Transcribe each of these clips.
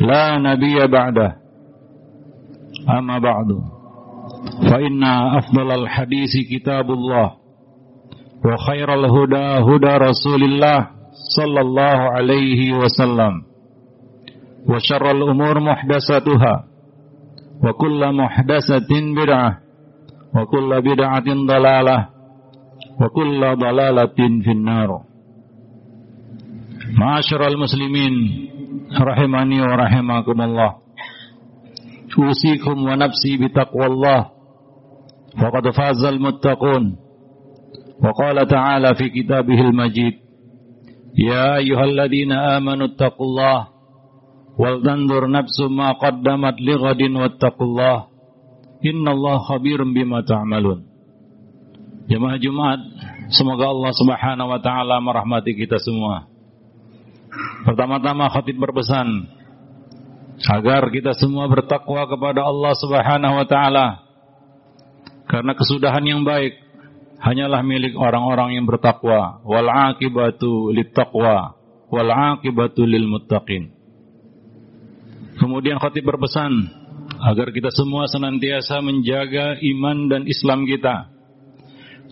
لا نبي بعده أما بعد فإن أفضل الحديث كتاب الله وخير الهدى هدى رسول الله صلى الله عليه وسلم وشر الأمور محدثاتها وكل محدثة بدعة وكل بدعة ضلالة وكل ضلالة في النار معاشر المسلمين rahimani wa rahimakumullah. Usikum wa nafsi bitaqwallah. Faqad fazal muttaqun. Wa qala ta'ala fi kitabihil majid. Ya ayyuhalladhina amanu attaqullah. Wal tanzur nafsu ma qaddamat lighadin wattaqullah. Innallaha khabirun bima taamalun. Jemaah Jumat, semoga Allah Subhanahu wa taala merahmati kita semua. Pertama-tama khatib berpesan agar kita semua bertakwa kepada Allah Subhanahu wa taala. Karena kesudahan yang baik hanyalah milik orang-orang yang bertakwa. Wal aqibatu littaqwa wal aqibatu lil. Kemudian khatib berpesan agar kita semua senantiasa menjaga iman dan Islam kita.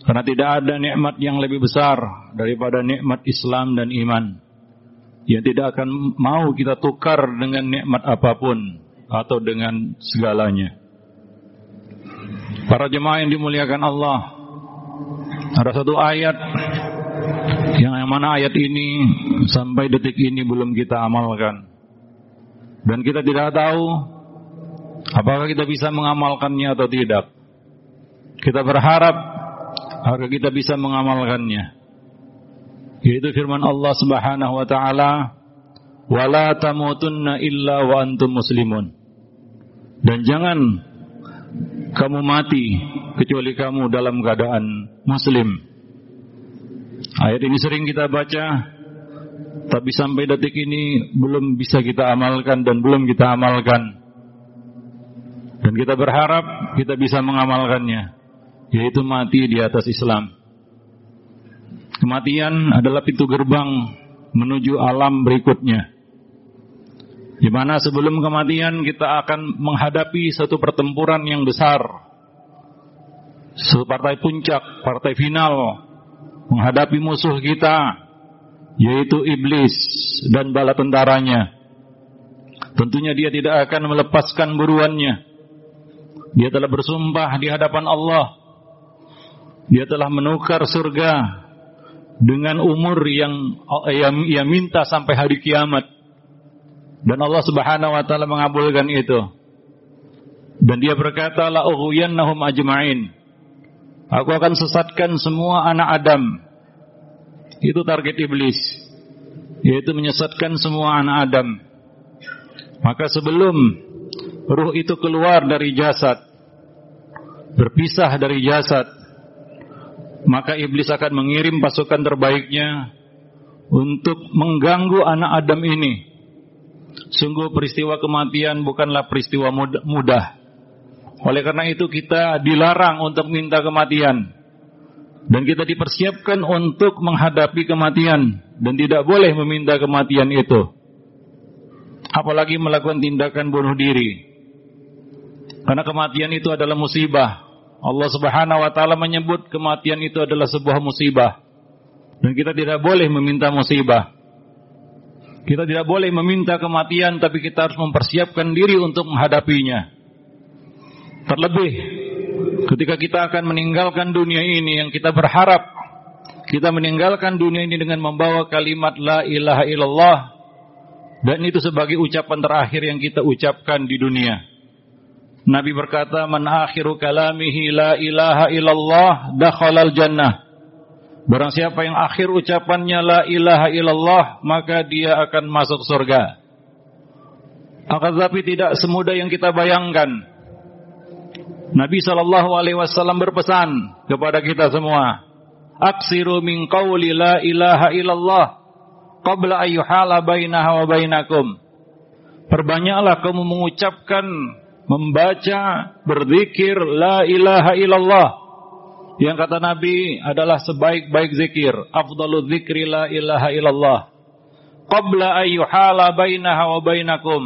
Karena tidak ada nikmat yang lebih besar daripada nikmat Islam dan iman. Yang tidak akan mau kita tukar dengan nikmat apa pun atau dengan segalanya. Para jemaah yang dimuliakan Allah, ada satu ayat yang mana ayat ini sampai detik ini belum kita amalkan. Dan kita tidak tahu apakah kita bisa mengamalkannya atau tidak. Kita berharap agar kita bisa mengamalkannya. Yaitu firman Allah Subhanahu wa taala, "Wala tamutunna illa wa antum muslimun." Dan jangan kamu mati kecuali kamu dalam keadaan muslim. Ayat ini sering kita baca, tapi sampai detik ini belum bisa kita amalkan dan belum kita amalkan. Dan kita berharap kita bisa mengamalkannya yaitu mati di atas Islam. Kematian adalah pintu gerbang menuju alam berikutnya. Di mana sebelum kematian kita akan menghadapi satu pertempuran yang besar. Satu partai puncak, partai final menghadapi musuh kita yaitu iblis dan bala tentaranya. Tentunya dia tidak akan melepaskan buruannya. Dia telah bersumpah di hadapan Allah dia telah menukar surga dengan umur yang yang ia minta sampai hari kiamat. Dan Allah Subhanahu wa taala mengabulkan itu. Dan dia berkata la ughwiyannahum ajma'in. Aku akan sesatkan semua anak Adam. Itu target iblis. Yaitu menyesatkan semua anak Adam. Maka sebelum ruh itu keluar dari jasad, berpisah dari jasad, maka iblis akan mengirim pasukan terbaiknya untuk mengganggu anak Adam ini. Sungguh peristiwa kematian bukanlah peristiwa mudah. Oleh karena itu kita dilarang untuk minta kematian. Dan kita dipersiapkan untuk menghadapi kematian. Dan tidak boleh meminta kematian itu. Apalagi melakukan tindakan bunuh diri. Karena kematian itu adalah musibah. Allah Subhanahu wa taala menyebut kematian itu adalah sebuah musibah. Dan kita tidak boleh meminta musibah. Kita tidak boleh meminta kematian tapi kita harus mempersiapkan diri untuk menghadapinya. Terlebih ketika kita akan meninggalkan dunia ini yang kita berharap kita meninggalkan dunia ini dengan membawa kalimat la ilaha illallah dan itu sebagai ucapan terakhir yang kita ucapkan di dunia. Nabi berkata, "Man akhiru kalamihi la ilaha illallah dakhalal jannah." Barang siapa yang akhir ucapannya la ilaha illallah, maka dia akan masuk surga. Akan tetapi tidak semudah yang kita bayangkan. Nabi Shallallahu Alaihi Wasallam berpesan kepada kita semua, aksiru min qawli la ilaha illallah qabla ayyuhala bainaha wa bainakum. Perbanyaklah kamu mengucapkan, membaca, berzikir la ilaha illallah. Yang kata Nabi adalah sebaik-baik zikir. Afdalu zikri la ilaha illallah. Qabla ayyuhala bainaha wa bainakum.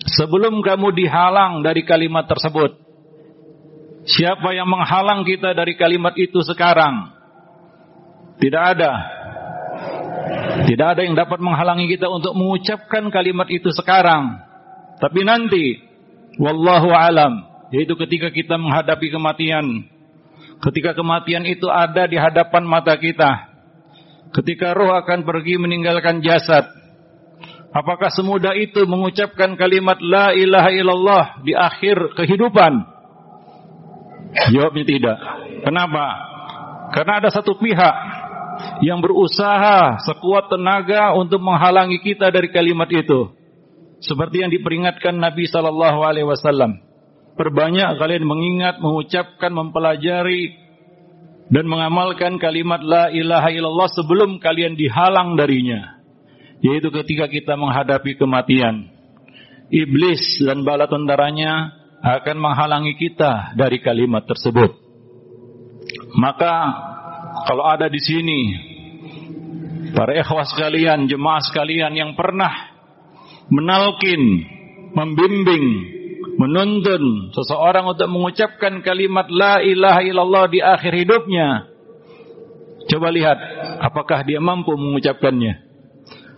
Sebelum kamu dihalang dari kalimat tersebut. Siapa yang menghalang kita dari kalimat itu sekarang? Tidak ada. Tidak ada yang dapat menghalangi kita untuk mengucapkan kalimat itu sekarang. Tapi nanti, wallahu alam, yaitu ketika kita menghadapi kematian. Ketika kematian itu ada di hadapan mata kita. Ketika roh akan pergi meninggalkan jasad. Apakah semudah itu mengucapkan kalimat la ilaha illallah di akhir kehidupan? Jawabnya tidak. Kenapa? Karena ada satu pihak yang berusaha sekuat tenaga untuk menghalangi kita dari kalimat itu. Seperti yang diperingatkan Nabi sallallahu alaihi wasallam. Perbanyak kalian mengingat, mengucapkan, mempelajari dan mengamalkan kalimat la ilaha illallah sebelum kalian dihalang darinya. Yaitu ketika kita menghadapi kematian. Iblis dan bala tentaranya akan menghalangi kita dari kalimat tersebut. Maka kalau ada di sini para ikhwas sekalian, jemaah sekalian yang pernah menalkin, membimbing, menuntun seseorang untuk mengucapkan kalimat la ilaha illallah di akhir hidupnya. Coba lihat apakah dia mampu mengucapkannya.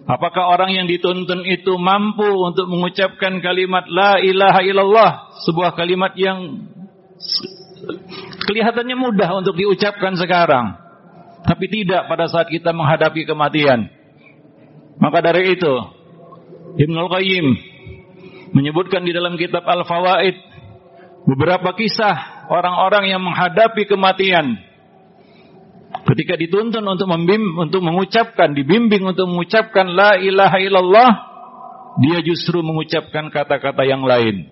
Apakah orang yang dituntun itu mampu untuk mengucapkan kalimat la ilaha illallah, sebuah kalimat yang kelihatannya mudah untuk diucapkan sekarang tapi tidak pada saat kita menghadapi kematian. Maka dari itu, Ibnul Qayyim menyebutkan di dalam kitab Al-Fawaid beberapa kisah orang-orang yang menghadapi kematian. Ketika dituntun untuk membim, untuk mengucapkan, dibimbing untuk mengucapkan la ilaha illallah, dia justru mengucapkan kata-kata yang lain.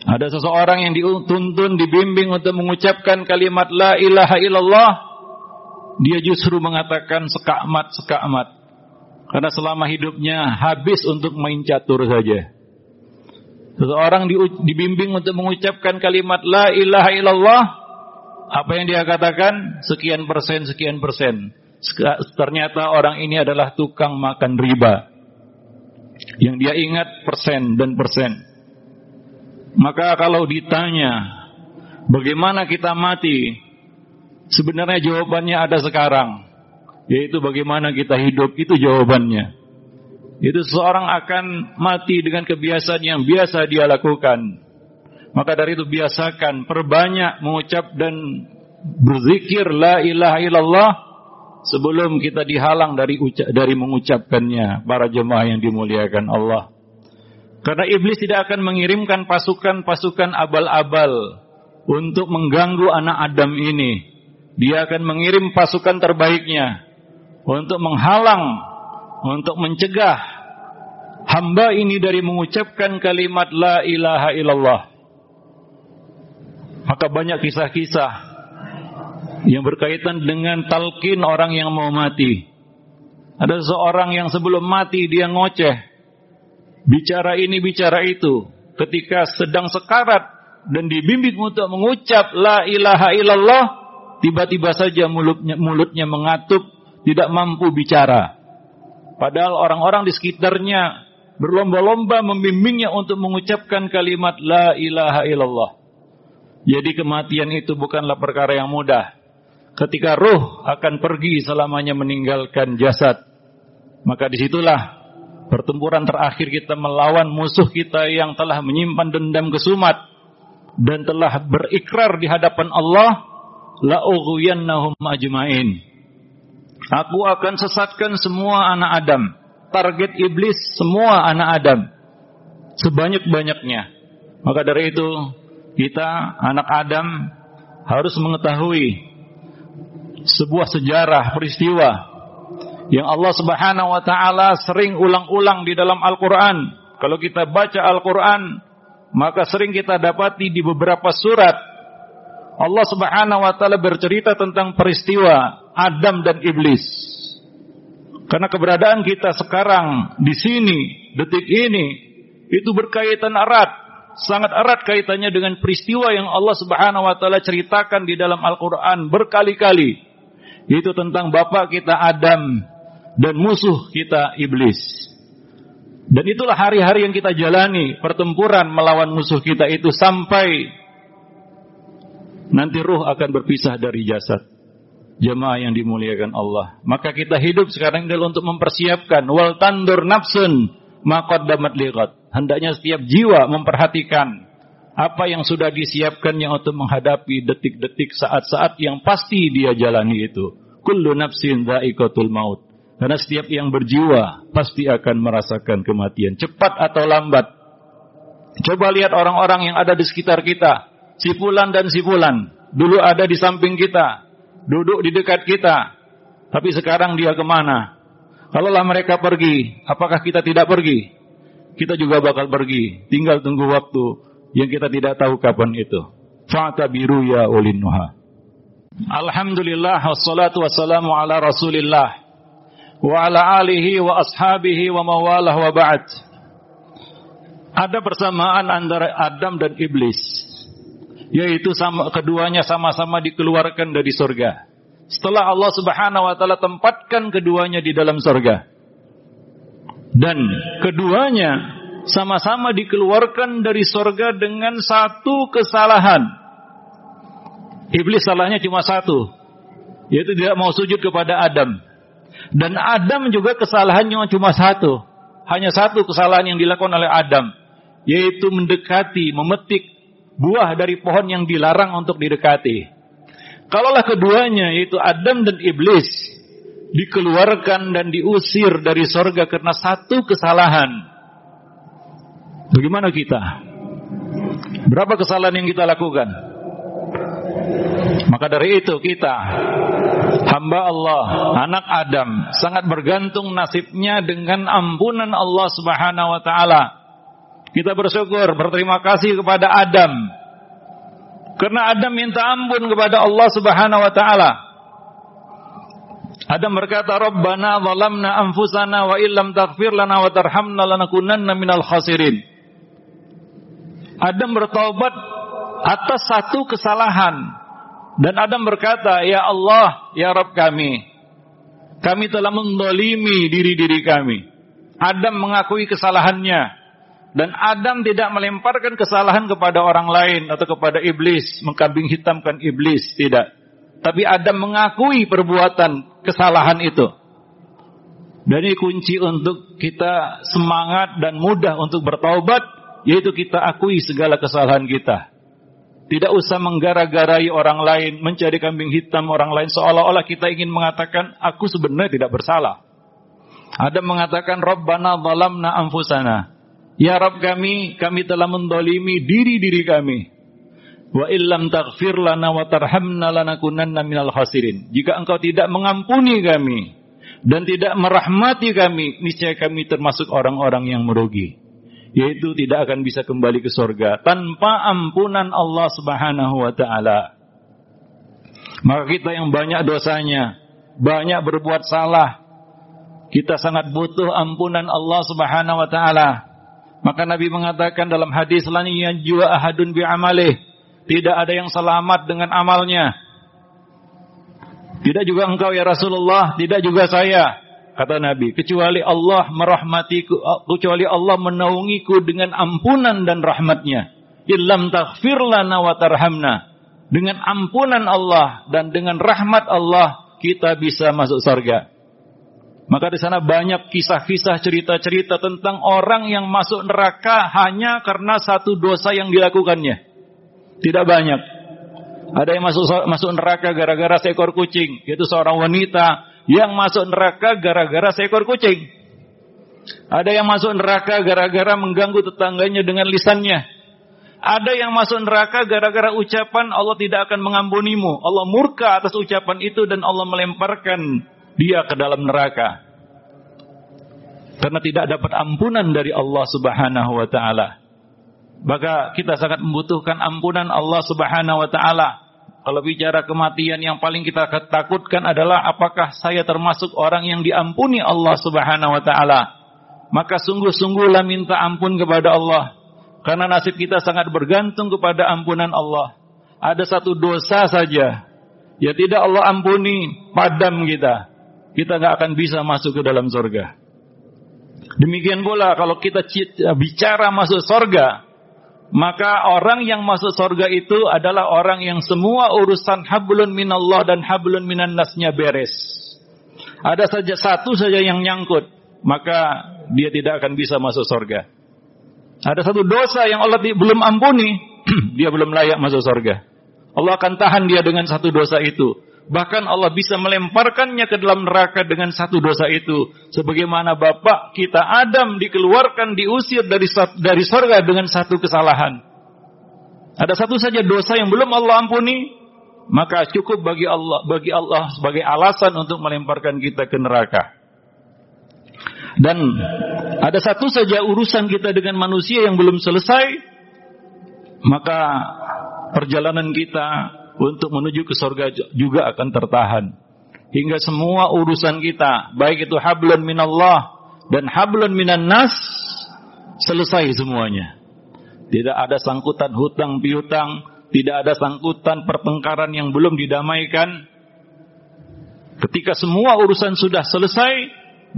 Ada seseorang yang dituntun, dibimbing untuk mengucapkan kalimat la ilaha illallah, dia justru mengatakan sekakmat sekakmat karena selama hidupnya habis untuk main catur saja. Seseorang dibimbing untuk mengucapkan kalimat la ilaha illallah, apa yang dia katakan sekian persen sekian persen. Ternyata orang ini adalah tukang makan riba. Yang dia ingat persen dan persen. Maka kalau ditanya bagaimana kita mati, Sebenarnya jawabannya ada sekarang. Yaitu bagaimana kita hidup, itu jawabannya. Itu seseorang akan mati dengan kebiasaan yang biasa dia lakukan. Maka dari itu biasakan, perbanyak mengucap dan berzikir la ilaha illallah sebelum kita dihalang dari uca dari mengucapkannya para jemaah yang dimuliakan Allah. Karena iblis tidak akan mengirimkan pasukan-pasukan abal-abal untuk mengganggu anak Adam ini. Dia akan mengirim pasukan terbaiknya untuk menghalang, untuk mencegah hamba ini dari mengucapkan kalimat la ilaha illallah. Maka banyak kisah-kisah yang berkaitan dengan talqin orang yang mau mati. Ada seorang yang sebelum mati dia ngoceh. Bicara ini, bicara itu. Ketika sedang sekarat dan dibimbing untuk mengucap la ilaha illallah, tiba-tiba saja mulutnya, mulutnya mengatup, tidak mampu bicara. Padahal orang-orang di sekitarnya berlomba-lomba membimbingnya untuk mengucapkan kalimat la ilaha illallah. Jadi kematian itu bukanlah perkara yang mudah. Ketika ruh akan pergi selamanya meninggalkan jasad, maka di situlah pertempuran terakhir kita melawan musuh kita yang telah menyimpan dendam kesumat dan telah berikrar di hadapan Allah la ajmain. Aku akan sesatkan semua anak Adam. Target iblis semua anak Adam. Sebanyak-banyaknya. Maka dari itu kita anak Adam harus mengetahui sebuah sejarah peristiwa yang Allah Subhanahu wa taala sering ulang-ulang di dalam Al-Qur'an Kalau kita baca Al-Quran, maka sering kita dapati di beberapa surat Allah Subhanahu wa taala bercerita tentang peristiwa Adam dan iblis. Karena keberadaan kita sekarang di sini, detik ini itu berkaitan erat, sangat erat kaitannya dengan peristiwa yang Allah Subhanahu wa taala ceritakan di dalam Al-Qur'an berkali-kali. Itu tentang bapak kita Adam dan musuh kita iblis. Dan itulah hari-hari yang kita jalani, pertempuran melawan musuh kita itu sampai nanti ruh akan berpisah dari jasad. Jemaah yang dimuliakan Allah. Maka kita hidup sekarang adalah untuk mempersiapkan wal tandur nafsun maqaddamat liqat. Hendaknya setiap jiwa memperhatikan apa yang sudah disiapkannya untuk menghadapi detik-detik saat-saat yang pasti dia jalani itu. Kullu nafsin dha'iqatul maut. Karena setiap yang berjiwa pasti akan merasakan kematian. Cepat atau lambat. Coba lihat orang-orang yang ada di sekitar kita. Sipulan dan sipulan. Dulu ada di samping kita. Duduk di dekat kita. Tapi sekarang dia ke mana? Kalaulah mereka pergi, apakah kita tidak pergi? Kita juga bakal pergi. Tinggal tunggu waktu yang kita tidak tahu kapan itu. Fa'ta biru ya ulin nuha. Alhamdulillah wassalatu wassalamu ala rasulillah wa ala alihi wa ashabihi wa mawalah wa ba'd. Ada persamaan antara Adam dan iblis. Yaitu sama keduanya sama-sama dikeluarkan dari surga. Setelah Allah Subhanahu wa taala tempatkan keduanya di dalam surga. Dan keduanya sama-sama dikeluarkan dari surga dengan satu kesalahan. Iblis salahnya cuma satu, yaitu tidak mau sujud kepada Adam. Dan Adam juga kesalahannya cuma satu. Hanya satu kesalahan yang dilakukan oleh Adam. Yaitu mendekati, memetik buah dari pohon yang dilarang untuk didekati. Kalaulah keduanya yaitu Adam dan Iblis dikeluarkan dan diusir dari sorga karena satu kesalahan. Bagaimana kita? Berapa kesalahan yang kita lakukan? Maka dari itu kita hamba Allah, anak Adam, sangat bergantung nasibnya dengan ampunan Allah Subhanahu wa taala. Kita bersyukur, berterima kasih kepada Adam. Karena Adam minta ampun kepada Allah Subhanahu wa taala. Adam berkata, "Rabbana zalamna anfusana wa illam taghfir lana wa tarhamna lanakunanna minal khasirin." Adam bertobat atas satu kesalahan dan Adam berkata, Ya Allah, Ya Rabb kami, kami telah mendolimi diri-diri kami. Adam mengakui kesalahannya. Dan Adam tidak melemparkan kesalahan kepada orang lain atau kepada iblis, mengkambing hitamkan iblis, tidak. Tapi Adam mengakui perbuatan kesalahan itu. Dan ini kunci untuk kita semangat dan mudah untuk bertaubat, yaitu kita akui segala kesalahan kita. Tidak usah menggara-garai orang lain, mencari kambing hitam orang lain seolah-olah kita ingin mengatakan aku sebenarnya tidak bersalah. Ada mengatakan Rabbana zalamna anfusana. Ya Rabb kami, kami telah mendolimi diri-diri kami. Wa illam taghfir lana wa tarhamna lanakunanna minal khasirin. Jika engkau tidak mengampuni kami dan tidak merahmati kami, niscaya kami termasuk orang-orang yang merugi yaitu tidak akan bisa kembali ke surga tanpa ampunan Allah Subhanahu wa taala. Maka kita yang banyak dosanya, banyak berbuat salah, kita sangat butuh ampunan Allah Subhanahu wa taala. Maka Nabi mengatakan dalam hadis lain jua ahadun bi amalih, tidak ada yang selamat dengan amalnya. Tidak juga engkau ya Rasulullah, tidak juga saya kata Nabi, kecuali Allah merahmatiku, kecuali Allah menaungiku dengan ampunan dan rahmatnya. Illam taghfir lana wa. Dengan ampunan Allah dan dengan rahmat Allah kita bisa masuk surga. Maka di sana banyak kisah-kisah cerita-cerita tentang orang yang masuk neraka hanya karena satu dosa yang dilakukannya. Tidak banyak. Ada yang masuk masuk neraka gara-gara seekor kucing, yaitu seorang wanita yang masuk neraka gara-gara seekor kucing. Ada yang masuk neraka gara-gara mengganggu tetangganya dengan lisannya. Ada yang masuk neraka gara-gara ucapan Allah tidak akan mengampunimu. Allah murka atas ucapan itu dan Allah melemparkan dia ke dalam neraka. karena tidak dapat ampunan dari Allah Subhanahu wa taala. Maka kita sangat membutuhkan ampunan Allah Subhanahu wa taala. Kalau bicara kematian yang paling kita takutkan adalah apakah saya termasuk orang yang diampuni Allah Subhanahu wa taala. Maka sungguh-sungguhlah minta ampun kepada Allah. Karena nasib kita sangat bergantung kepada ampunan Allah. Ada satu dosa saja. Ya tidak Allah ampuni, padam kita. Kita nggak akan bisa masuk ke dalam surga. Demikian pula kalau kita bicara masuk surga, maka orang yang masuk surga itu adalah orang yang semua urusan hablun minallah dan hablun minan nasnya beres. Ada saja satu saja yang nyangkut, maka dia tidak akan bisa masuk surga. Ada satu dosa yang Allah belum ampuni, dia belum layak masuk surga. Allah akan tahan dia dengan satu dosa itu. Bahkan Allah bisa melemparkannya ke dalam neraka dengan satu dosa itu. Sebagaimana bapak kita Adam dikeluarkan, diusir dari dari sorga dengan satu kesalahan. Ada satu saja dosa yang belum Allah ampuni, maka cukup bagi Allah bagi Allah sebagai alasan untuk melemparkan kita ke neraka. Dan ada satu saja urusan kita dengan manusia yang belum selesai, maka perjalanan kita untuk menuju ke surga juga akan tertahan. Hingga semua urusan kita, baik itu hablun minallah dan hablun minan nas, selesai semuanya. Tidak ada sangkutan hutang piutang, tidak ada sangkutan pertengkaran yang belum didamaikan. Ketika semua urusan sudah selesai,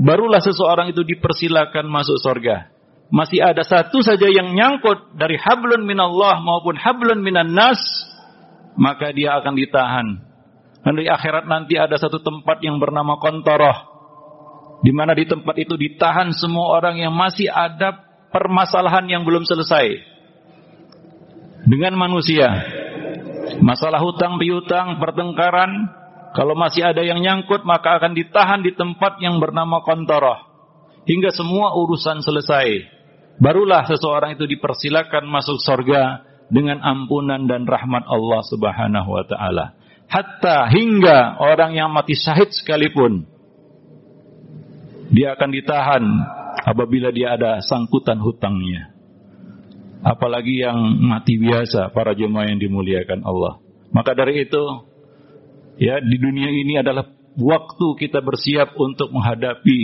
barulah seseorang itu dipersilakan masuk surga. Masih ada satu saja yang nyangkut dari hablun minallah maupun hablun minan nas, maka dia akan ditahan. Dan di akhirat nanti ada satu tempat yang bernama kontoroh. Di mana di tempat itu ditahan semua orang yang masih ada permasalahan yang belum selesai. Dengan manusia. Masalah hutang piutang, pertengkaran. Kalau masih ada yang nyangkut maka akan ditahan di tempat yang bernama kontoroh. Hingga semua urusan selesai. Barulah seseorang itu dipersilakan masuk sorga dengan ampunan dan rahmat Allah Subhanahu wa taala. Hatta hingga orang yang mati syahid sekalipun dia akan ditahan apabila dia ada sangkutan hutangnya. Apalagi yang mati biasa para jemaah yang dimuliakan Allah. Maka dari itu ya di dunia ini adalah waktu kita bersiap untuk menghadapi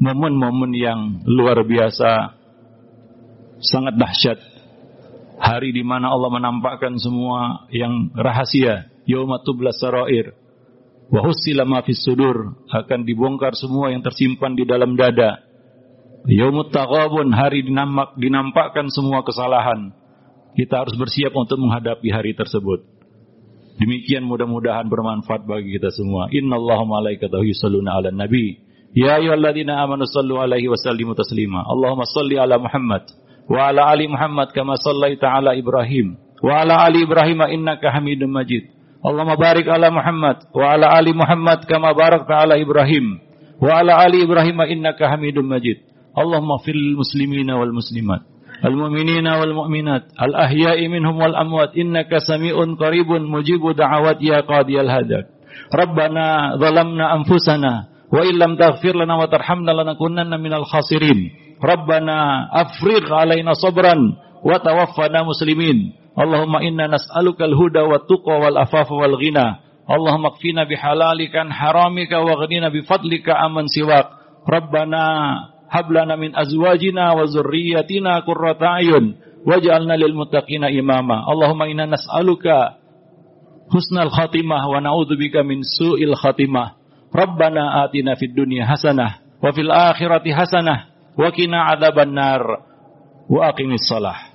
momen-momen yang luar biasa sangat dahsyat hari di mana Allah menampakkan semua yang rahasia, yaumatublas sarair. Wa husila ma fis sudur, akan dibongkar semua yang tersimpan di dalam dada. Yaumut taghabun, hari dinampak, dinampakkan semua kesalahan. Kita harus bersiap untuk menghadapi hari tersebut. Demikian mudah-mudahan bermanfaat bagi kita semua. Innallaha malaikatahu yusalluna 'alan nabi. Ya ayyuhalladzina amanu sallu alaihi wa sallimu taslima. Allahumma salli ala Muhammad wa ala ali Muhammad kama sallaita ala Ibrahim wa ala ali Ibrahim innaka Hamidum Majid. Allahumma barik ala Muhammad wa ala ali Muhammad kama barakta ala Ibrahim wa ala ali Ibrahim innaka Hamidum Majid. Allahumma fil muslimina wal muslimat المؤمنين والمؤمنات الأحياء منهم والأموات إنك سميع قريب مجيب دعوات يا قاضي الهدى ربنا ظلمنا أنفسنا وإن لم تغفر لنا وترحمنا لنكونن من الخاسرين Rabbana afriq alaina sabran wa tawaffana muslimin. Allahumma inna nas'aluka al-huda wa tuqa wal afafa wal ghina. Allahumma kfina bihalalika haramika wa ghnina bifadlika aman siwak. Rabbana hablana min azwajina wa zurriyyatina qurrata ayun waj'alna lil muttaqina imama. Allahumma inna nas'aluka husnal khatimah wa na'udzubika min su'il khatimah. Rabbana atina fid dunya hasanah wa fil akhirati hasanah wa qina adzabannar. Wa aqimis shalah